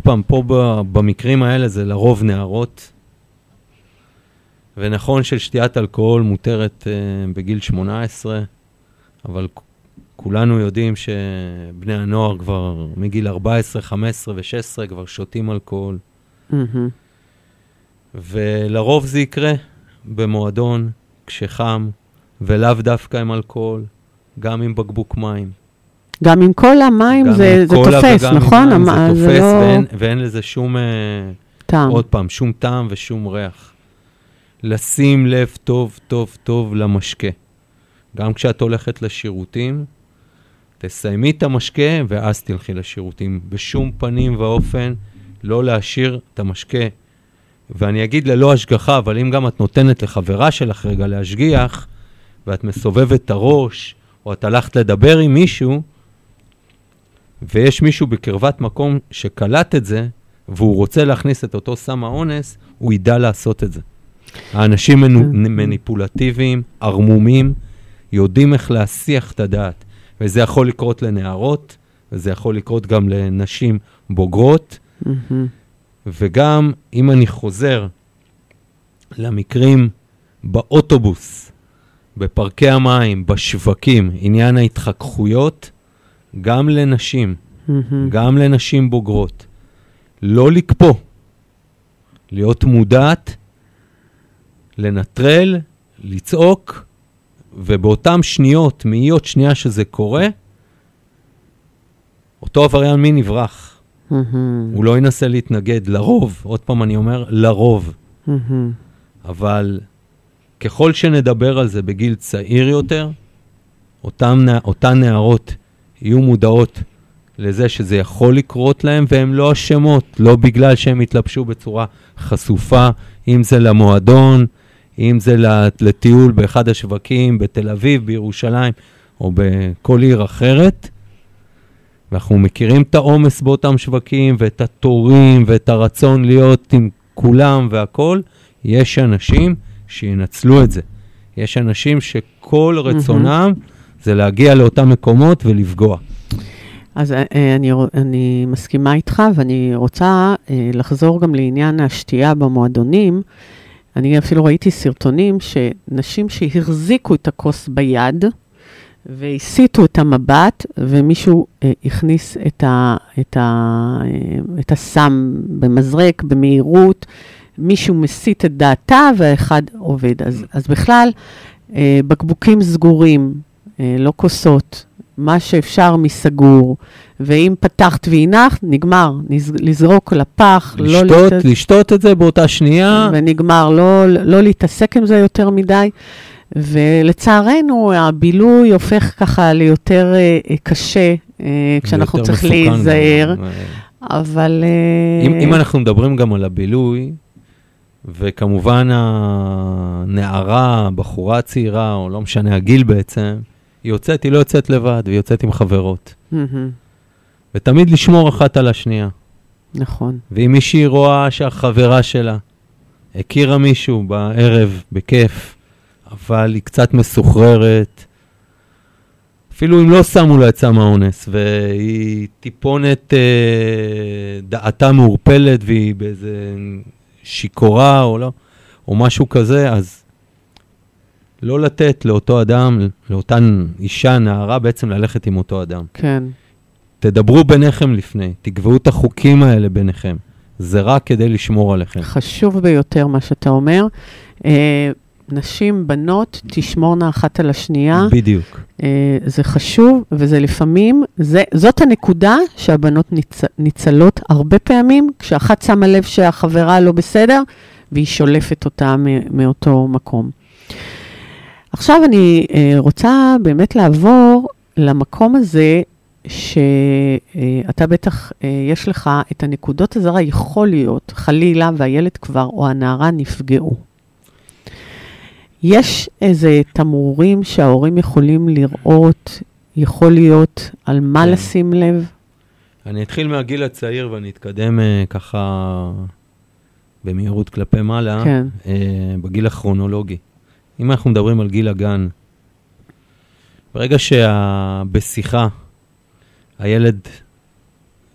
פעם, פה ב- במקרים האלה זה לרוב נערות. ונכון ששתיית אלכוהול מותרת uh, בגיל 18, אבל כולנו יודעים שבני הנוער כבר מגיל 14, 15 ו-16 כבר שותים אלכוהול. ולרוב זה יקרה במועדון, כשחם, ולאו דווקא עם אלכוהול, גם עם בקבוק מים. גם עם כל המים זה, זה תופס, וגם עם נכון? מים זה תופס, לא ואין, ואין לזה שום, אה, טעם. עוד פעם, שום טעם ושום ריח. לשים לב טוב, טוב, טוב למשקה. גם כשאת הולכת לשירותים, תסיימי את המשקה ואז תלכי לשירותים. בשום פנים ואופן לא להשאיר את המשקה. ואני אגיד ללא השגחה, אבל אם גם את נותנת לחברה שלך רגע להשגיח, ואת מסובבת את הראש, או את הלכת לדבר עם מישהו, ויש מישהו בקרבת מקום שקלט את זה, והוא רוצה להכניס את אותו סם האונס, הוא ידע לעשות את זה. האנשים כן. מניפולטיביים, ערמומים, יודעים איך להסיח את הדעת. וזה יכול לקרות לנערות, וזה יכול לקרות גם לנשים בוגרות. וגם אם אני חוזר למקרים באוטובוס, בפארקי המים, בשווקים, עניין ההתחככויות, גם לנשים. גם לנשים בוגרות, לא לקפוא, להיות מודעת, לנטרל, לצעוק, ובאותן שניות, מאיות שנייה שזה קורה, אותו עבריין מין יברח. הוא לא ינסה להתנגד, לרוב, עוד פעם אני אומר, לרוב. אבל ככל שנדבר על זה בגיל צעיר יותר, אותם, אותן נערות יהיו מודעות לזה שזה יכול לקרות להם, והן לא אשמות, לא בגלל שהם התלבשו בצורה חשופה, אם זה למועדון, אם זה לט- לטיול באחד השווקים בתל אביב, בירושלים, או בכל עיר אחרת. ואנחנו מכירים את העומס באותם שווקים, ואת התורים, ואת הרצון להיות עם כולם והכול. יש אנשים שינצלו את זה. יש אנשים שכל רצונם זה להגיע לאותם מקומות ולפגוע. אז אה, אה, אני, אני מסכימה איתך, ואני רוצה אה, לחזור גם לעניין השתייה במועדונים. אני אפילו ראיתי סרטונים שנשים שהחזיקו את הכוס ביד והסיטו את המבט, ומישהו אה, הכניס את, ה, את, ה, אה, את הסם במזרק במהירות, מישהו מסיט את דעתה והאחד עובד. אז, אז בכלל, אה, בקבוקים סגורים, לא כוסות, מה שאפשר מסגור, ואם פתחת והנחת, נגמר, נז- לזרוק לפח, לא לשתות, לשתות את זה באותה שנייה, ונגמר, לא, לא להתעסק עם זה יותר מדי. ולצערנו, הבילוי הופך ככה ליותר אה, אה, קשה, אה, כשאנחנו צריכים. להיזהר, אה, אבל... אה, אם, אם אנחנו מדברים גם על הבילוי, וכמובן הנערה, הבחורה הצעירה, או לא משנה הגיל בעצם, היא יוצאת, היא לא יוצאת לבד, היא יוצאת עם חברות. ותמיד לשמור אחת על השנייה. נכון. ואם מישהי רואה שהחברה שלה הכירה מישהו בערב, בכיף, אבל היא קצת מסוחררת, אפילו אם לא שמו לה את סם האונס, והיא טיפונת, אה, דעתה מעורפלת והיא באיזה שיכורה או לא, או משהו כזה, אז לא לתת לאותו אדם, לאותן אישה, נערה, בעצם ללכת עם אותו אדם. כן. תדברו ביניכם לפני, תקבעו את החוקים האלה ביניכם. זה רק כדי לשמור עליכם. חשוב ביותר מה שאתה אומר. אה, נשים, בנות, תשמורנה אחת על השנייה. בדיוק. אה, זה חשוב, וזה לפעמים, זה, זאת הנקודה שהבנות ניצ, ניצלות הרבה פעמים, כשאחת שמה לב שהחברה לא בסדר, והיא שולפת אותה מאותו מקום. עכשיו אני אה, רוצה באמת לעבור למקום הזה, שאתה בטח, אה, יש לך את הנקודות הזרה, יכול להיות, חלילה, והילד כבר או הנערה נפגעו. יש איזה תמרורים שההורים יכולים לראות, יכול להיות על מה כן. לשים לב? אני אתחיל מהגיל הצעיר ואני אתקדם אה, ככה במהירות כלפי מעלה, כן. אה, בגיל הכרונולוגי. אם אנחנו מדברים על גיל הגן, ברגע שבשיחה הילד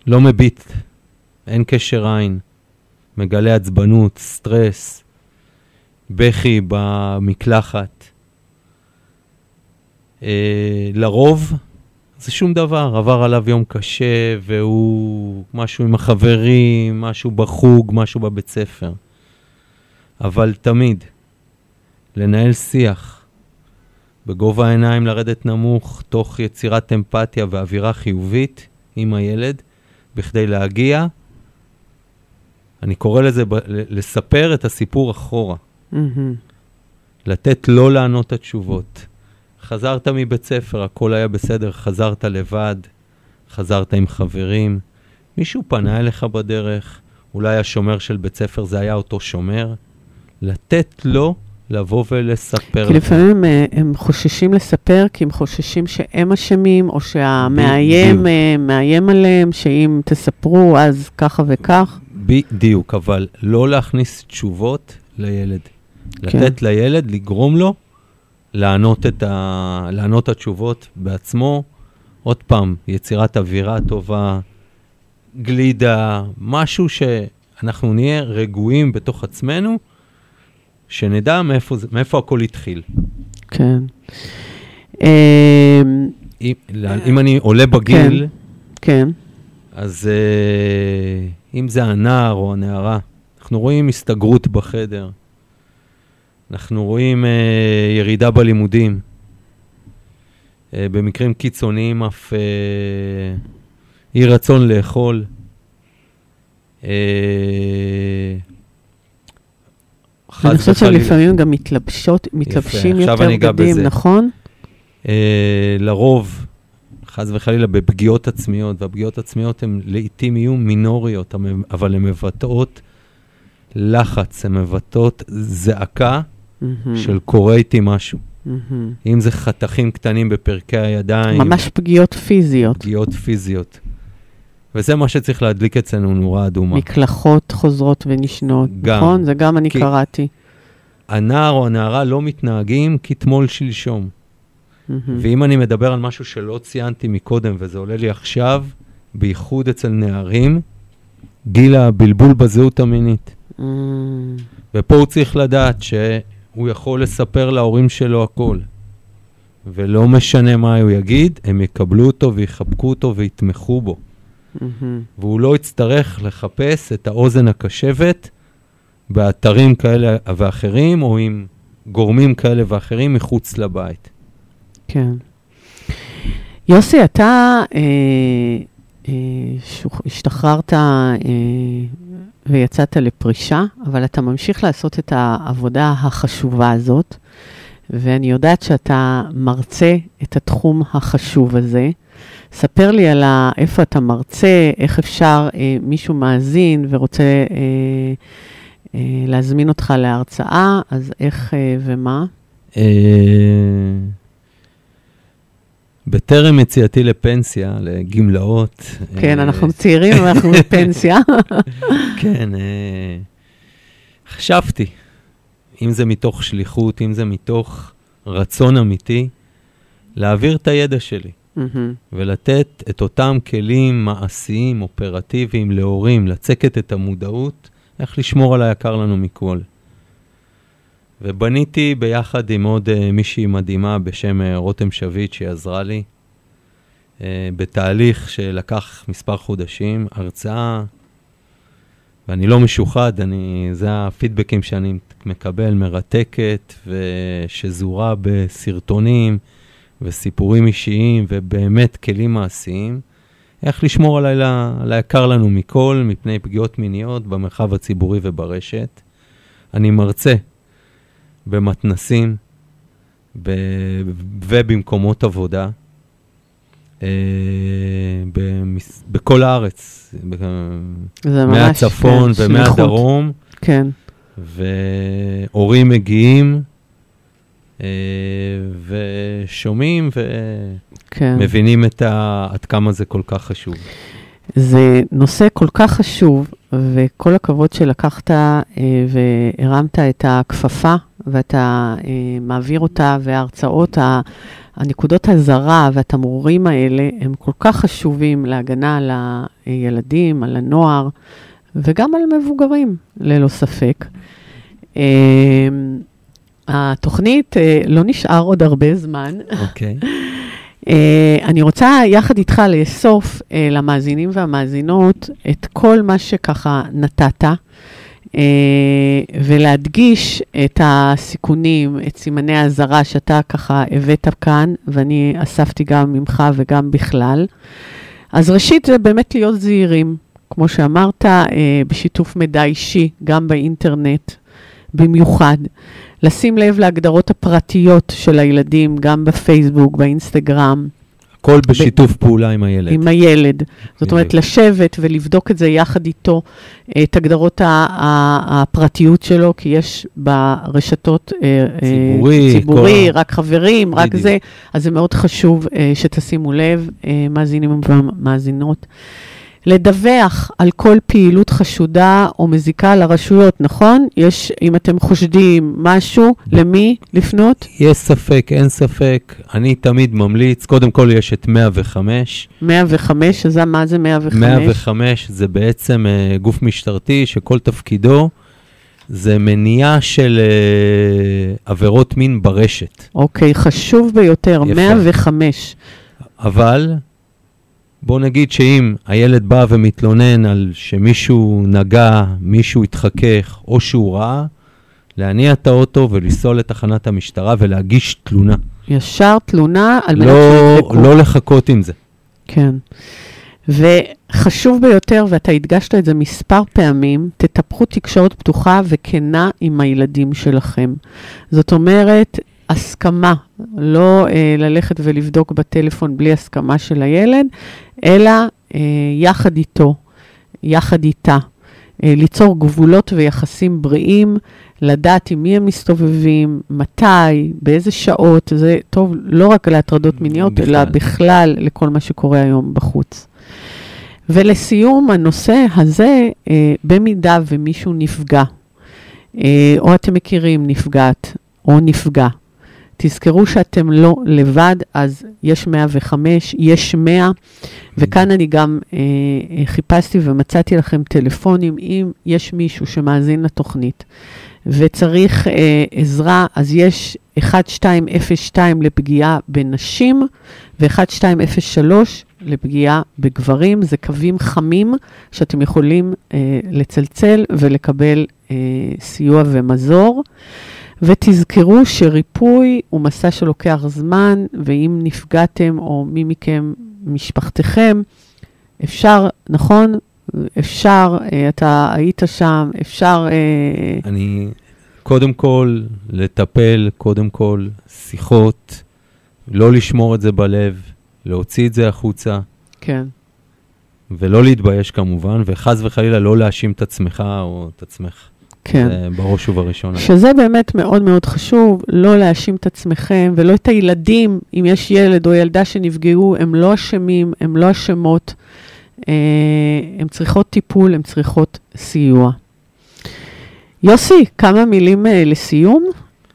לא מביט, אין קשר עין, מגלה עצבנות, סטרס, בכי במקלחת, אה, לרוב זה שום דבר, עבר עליו יום קשה, והוא משהו עם החברים, משהו בחוג, משהו בבית ספר. אבל תמיד, לנהל שיח, בגובה העיניים לרדת נמוך, תוך יצירת אמפתיה ואווירה חיובית עם הילד, בכדי להגיע, אני קורא לזה, ב- לספר את הסיפור אחורה. מהמם. לתת לא לענות את התשובות. חזרת מבית ספר, הכל היה בסדר, חזרת לבד, חזרת עם חברים, מישהו פנה אליך בדרך, אולי השומר של בית ספר זה היה אותו שומר, לתת לו לבוא ולספר כי לפעמים אה, הם חוששים לספר, כי הם חוששים שהם אשמים, או שהמאיים. אה, מאיים עליהם, שאם תספרו אז ככה וכך. בדיוק, אבל לא להכניס תשובות לילד. כן. לתת לילד, לגרום לו לענות את, ה... לענות התשובות בעצמו. עוד פעם, יצירת אווירה טובה, גלידה, משהו שאנחנו נהיה רגועים בתוך עצמנו, שנדע מאיפה, מאיפה הכל התחיל. כן. אה, אם, אם אני עולה בגיל, כן, אז uh, אם זה הנער או הנערה, אנחנו רואים הסתגרות בחדר, אנחנו רואים uh, ירידה בלימודים, במקרים קיצוניים אף אי רצון לאכול. אני חושבת. שלפעמים גם מתלבשות, מתלבשים עכשיו יותר בגדים. נכון? אה, לרוב, חס וחלילה, בפגיעות עצמיות, והפגיעות עצמיות הן לעיתים יהיו מינוריות, אבל הן מבטאות לחץ, הן מבטאות זעקה מהמם, של קורה איתי משהו. מהמם. אם זה חתכים קטנים בפרקי הידיים, ממש פגיעות פיזיות. פגיעות פיזיות. וזה מה שצריך להדליק אצלנו נורה אדומה. מקלחות חוזרות ונשנות, גם. נכון? זה גם אני כי- קראתי. הנער או הנערה לא מתנהגים כתמול שלשום. מהמם. ואם אני מדבר על משהו שלא ציינתי מקודם, וזה עולה לי עכשיו, בייחוד אצל נערים, גיל הבלבול בזהות המינית. Mm, ופה הוא צריך לדעת שהוא יכול לספר להורים שלו הכל. ולא משנה מה הוא יגיד, הם יקבלו אותו ויחבקו אותו ויתמכו בו. מהמם. והוא לא יצטרך לחפש את האוזן הקשבת באתרים כאלה ואחרים, או עם גורמים כאלה ואחרים מחוץ לבית. כן. יוסי, אתה אה, אה, שוח- השתחררת אה, ויצאת לפרישה, אבל אתה ממשיך לעשות את העבודה החשובה הזאת, ואני יודעת שאתה מרצה את התחום החשוב הזה. ספר לי על ה, איפה אתה מרצה, איך אפשר, אה, מישהו מאזין ורוצה אה, אה, להזמין אותך להרצאה, אז איך אה, ומה? אה, בטרם יציאתי לפנסיה, לגמלאות. כן, אה, אנחנו צעירים ואנחנו בפנסיה. כן, אה, חשבתי, אם זה מתוך שליחות, אם זה מתוך רצון אמיתי, להעביר את הידע שלי מהמם. ולתת את אותם כלים מעשיים, אופרטיביים להורים, לצקת את המודעות, איך לשמור על היקר לנו מכל. ובניתי ביחד עם עוד uh, מישהי מדהימה בשם uh, רותם שביט, שהיא עזרה לי, uh, בתהליך שלקח מספר חודשים, הרצאה, ואני לא משוחד, אני, זה הפידבקים שאני מקבל, מרתקת, ושזורה בסרטונים וסיפורים אישיים, ובאמת כלים מעשיים. איך לשמור על, ה- על היקר לנו מכל, מפני פגיעות מיניות במרחב הציבורי וברשת. אני מרצה במתנסים ב- ובמקומות עבודה, אה, במס- בכל הארץ, ב-. מהצפון כן. ומהדרום, כן, והורים מגיעים אה, ושומעים כן. ומבינים את ה... עד כמה זה כל כך חשוב. זה נושא כל כך חשוב, וכל הכבוד שלקחת אה, והרמת את הכפפה, ואתה אה, מעביר אותה, וההרצאות, ה- הנקודות הזרה והתמרורים האלה, הם כל כך חשובים להגנה על הילדים, על הנוער, וגם על מבוגרים, ללא ספק. אה, התוכנית, אה, לא נשאר עוד הרבה זמן. אוקיי. Uh, אני רוצה יחד איתך לאסוף uh, למאזינים והמאזינות את כל מה שככה נתת, uh, ולהדגיש את הסיכונים, את סימני האזהרה שאתה ככה הבאת כאן, ואני אספתי גם ממך וגם בכלל. אז ראשית, זה באמת להיות זהירים, כמו שאמרת, uh, בשיתוף מידע אישי, גם באינטרנט, במיוחד. לשים לב להגדרות הפרטיות של הילדים, גם בפייסבוק, באינסטגרם, הכל בשיתוף פעולה עם הילד. עם הילד. זאת אומרת. לשבת ולבדוק את זה יחד איתו, את הגדרות ה- ה- הפרטיות שלו, כי יש ברשתות... אה, אה, ציבורי, ציבורי, כל רק חברים, רק. זה. אז זה מאוד חשוב אה, שתשימו לב, מאזינים ומאזינות. לדווח על כל פעילות חשודה או מזיקה לרשויות, נכון? יש, אם אתם חושדים משהו, למי לפנות? יש ספק, אין ספק. אני תמיד ממליץ, קודם כל יש את 105. 105, אז מה זה 105? 105 זה בעצם uh, גוף משטרתי שכל תפקידו זה מניעה של uh, עבירות מין ברשת. אוקיי, חשוב ביותר, יפה. 105. אבל בוא נגיד שאם הילד בא ומתלונן על שמישהו נגע, מישהו התחכך או שהוא ראה, להניע את האוטו ולנסוע לתחנת המשטרה ולהגיש תלונה. ישר תלונה על מנת לא, שיבדקו. לא לחכות עם זה. כן. וחשוב ביותר, ואתה הדגשת את זה מספר פעמים, תטפחו תקשורת פתוחה וכנה עם הילדים שלכם. זאת אומרת, הסכמה, לא אה, ללכת ולבדוק בטלפון בלי הסכמה של הילד, אלא אה, יחד איתו, יחד איתה. אה, ליצור גבולות ויחסים בריאים, לדעת עם מי הם מסתובבים, מתי, באיזה שעות, זה טוב לא רק להטרדות מיניות, בכלל. אלא בכלל. לכל מה שקורה היום בחוץ. ולסיום, הנושא הזה, אה, במידה ומישהו נפגע, אה, או אתם מכירים נפגעת או נפגע, תזכרו שאתם לא לבד, אז יש 105, יש 100, וכאן אני גם אה, אה, חיפשתי ומצאתי לכם טלפונים, אם יש מישהו שמאזין לתוכנית וצריך אה, עזרה, אז יש 1202 לפגיעה בנשים ו-1203 לפגיעה בגברים. זה קווים חמים שאתם יכולים אה, לצלצל ולקבל אה, סיוע ומזור. ותזכרו שריפוי הוא מסע שלוקח זמן, ואם נפגעתם, או מי מכם, משפחתכם, אפשר, נכון? אפשר, אה, אתה היית שם, אפשר... אה, אני, קודם כל, לטפל, קודם כל, שיחות, לא לשמור את זה בלב, להוציא את זה החוצה, כן, ולא להתבייש כמובן, וחס וחלילה לא להאשים את עצמך או את עצמך. כן. זה בראש ובראשונה. שזה באמת מאוד מאוד חשוב, לא להאשים את עצמכם ולא את הילדים, אם יש ילד או ילדה שנפגעו, הם לא אשמים, הם לא אשמות. אה, הן צריכות טיפול, הן צריכות סיוע. יוסי, כמה מילים אה, לסיום.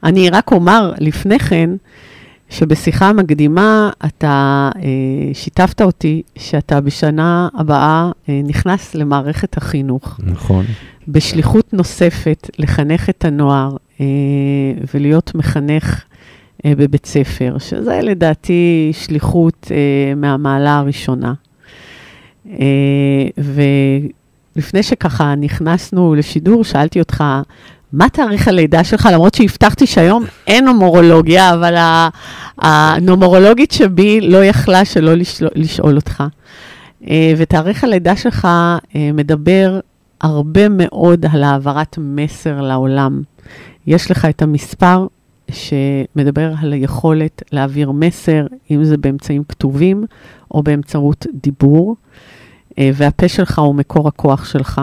אני רק אומר לפני כן, שבשיחה המקדימה אתה אה, שיתפת אותי שאתה בשנה הבאה אה, נכנס למערכת החינוך. נכון. בשליחות נוספת לחנך את הנוער אה, ולהיות מחנך אה, בבית ספר, שזה לדעתי שליחות אה, מהמעלה הראשונה. אה, ולפני שככה נכנסנו לשידור, שאלתי אותך, מה תאריך הלידה שלך? למרות שהבטחתי שהיום אין נומרולוגיה, אבל הנומרולוגית שבי לא יכלה שלא לשאול אותך. אה, ותאריך הלידה שלך אה, מדבר הרבה מאוד על העברת מסר לעולם. יש לך את המספר שמדבר על היכולת להעביר מסר, אם זה באמצעים כתובים או באמצעות דיבור, אה, והפה שלך הוא מקור הכוח שלך.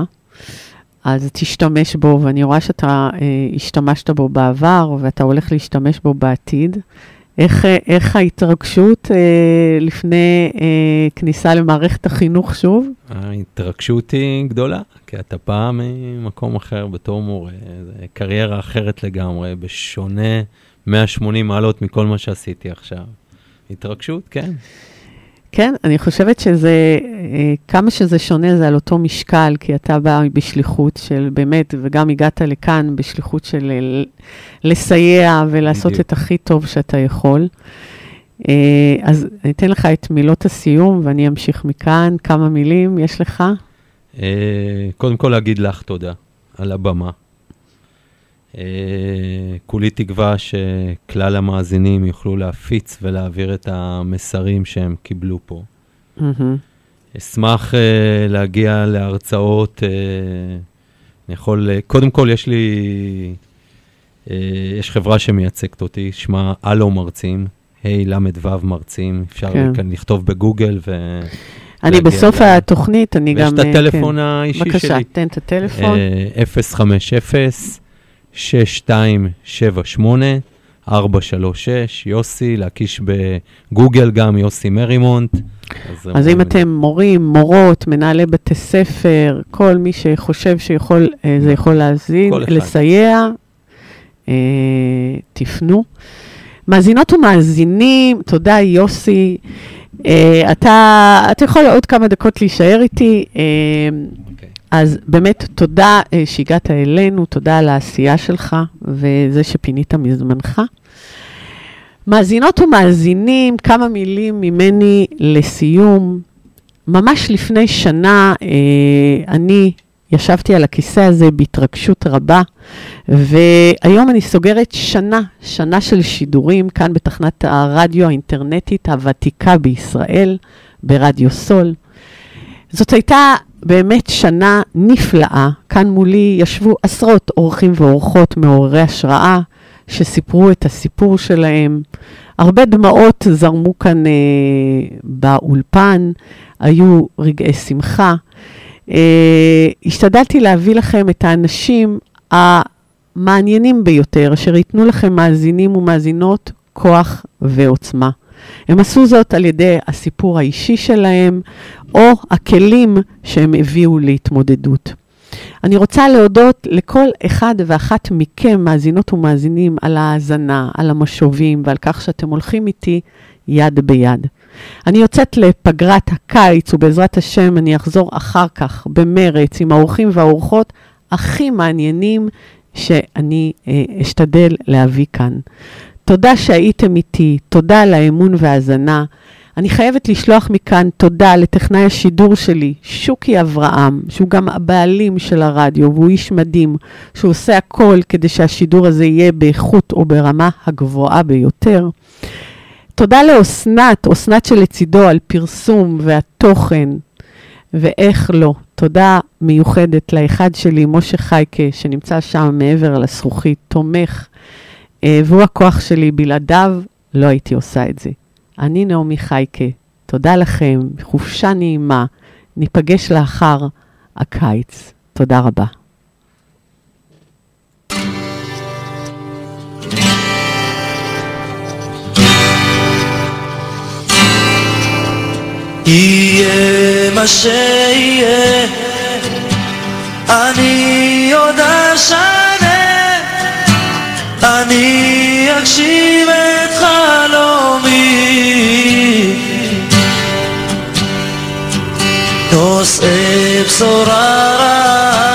אז תשתמש בו, ואני רואה שאתה אה, השתמשת בו בעבר, ואתה הולך להשתמש בו בעתיד. איך, אה, איך ההתרגשות אה, לפני אה, כניסה למערכת החינוך שוב? ההתרגשות היא גדולה, כי אתה פעם ממקום אחר בתור מורה, קריירה אחרת לגמרי, בשונה 180 מעלות מכל מה שעשיתי עכשיו. התרגשות, כן. כן, אני חושבת שזה, אה, כמה שזה שונה זה על אותו משקל, כי אתה בא בשליחות של באמת, וגם הגעת לכאן בשליחות של אה, לסייע ולעשות בדיוק. את הכי טוב שאתה יכול. אה, אז אני אתן לך את מילות הסיום ואני אמשיך מכאן. כמה מילים יש לך? קודם כל להגיד לך תודה על הבמה. אה, כולי תקווה שכלל המאזינים יוכלו להפיץ ולהעביר את המסרים שהם קיבלו פה. Mm-hmm. אשמח uh, להגיע להרצאות, uh, אני יכול, uh, קודם כל יש לי, uh, יש חברה שמייצגת אותי, שמה הלו מרצים, ה'-ל"ו מרצים, אפשר כן. כאן לכתוב בגוגל ו... אני בסוף לה... התוכנית, אני ויש גם... ויש את הטלפון כן. האישי בקשה, שלי. בבקשה, תן את הטלפון. Uh, 050 6278-436, יוסי, להקיש בגוגל גם יוסי מרימונט. אז, אז אם אתם מורים, מורות, מנהלי בתי ספר, כל מי שחושב שיכול, אה, זה יכול להזין, לסייע, אה, תפנו. מאזינות ומאזינים, תודה יוסי. אה, אתה, אתה יכול עוד כמה דקות להישאר איתי. אה, okay. אז באמת, תודה אה, שהגעת אלינו, תודה על העשייה שלך וזה שפינית מזמנך. מאזינות ומאזינים, כמה מילים ממני לסיום. ממש לפני שנה אה, אני ישבתי על הכיסא הזה בהתרגשות רבה, והיום אני סוגרת שנה, שנה של שידורים כאן בתחנת הרדיו האינטרנטית הוותיקה בישראל, ברדיו סול. זאת הייתה באמת שנה נפלאה. כאן מולי ישבו עשרות אורחים ואורחות מעוררי השראה, שסיפרו את הסיפור שלהם. הרבה דמעות זרמו כאן אה, באולפן, היו רגעי שמחה. אה, השתדלתי להביא לכם את האנשים המעניינים ביותר, אשר ייתנו לכם מאזינים ומאזינות כוח ועוצמה. הם עשו זאת על ידי הסיפור האישי שלהם, או הכלים שהם הביאו להתמודדות. אני רוצה להודות לכל אחד ואחת מכם, מאזינות ומאזינים, על ההאזנה, על המשובים ועל כך שאתם הולכים איתי יד ביד. אני יוצאת לפגרת הקיץ, ובעזרת השם אני אחזור אחר כך במרץ עם האורחים והאורחות הכי מעניינים שאני אה, אשתדל להביא כאן. תודה שהייתם איתי, תודה על האמון וההאזנה. אני חייבת לשלוח מכאן תודה לטכנאי השידור שלי, שוקי אברהם, שהוא גם הבעלים של הרדיו, והוא איש מדהים, שהוא עושה הכל כדי שהשידור הזה יהיה באיכות או ברמה הגבוהה ביותר. תודה לאסנת, אסנת שלצידו, על פרסום והתוכן, ואיך לא. תודה מיוחדת לאחד שלי, משה חייקה, שנמצא שם מעבר לזכוכית, תומך, אה, והוא הכוח שלי, בלעדיו לא הייתי עושה את זה. אני נעמי חייקה, תודה לכם, חופשה נעימה, ניפגש לאחר הקיץ. תודה רבה. יהיה מה שיהיה, אני עוד השם אני אגשים את חלומי. נושאי בשורה רעה,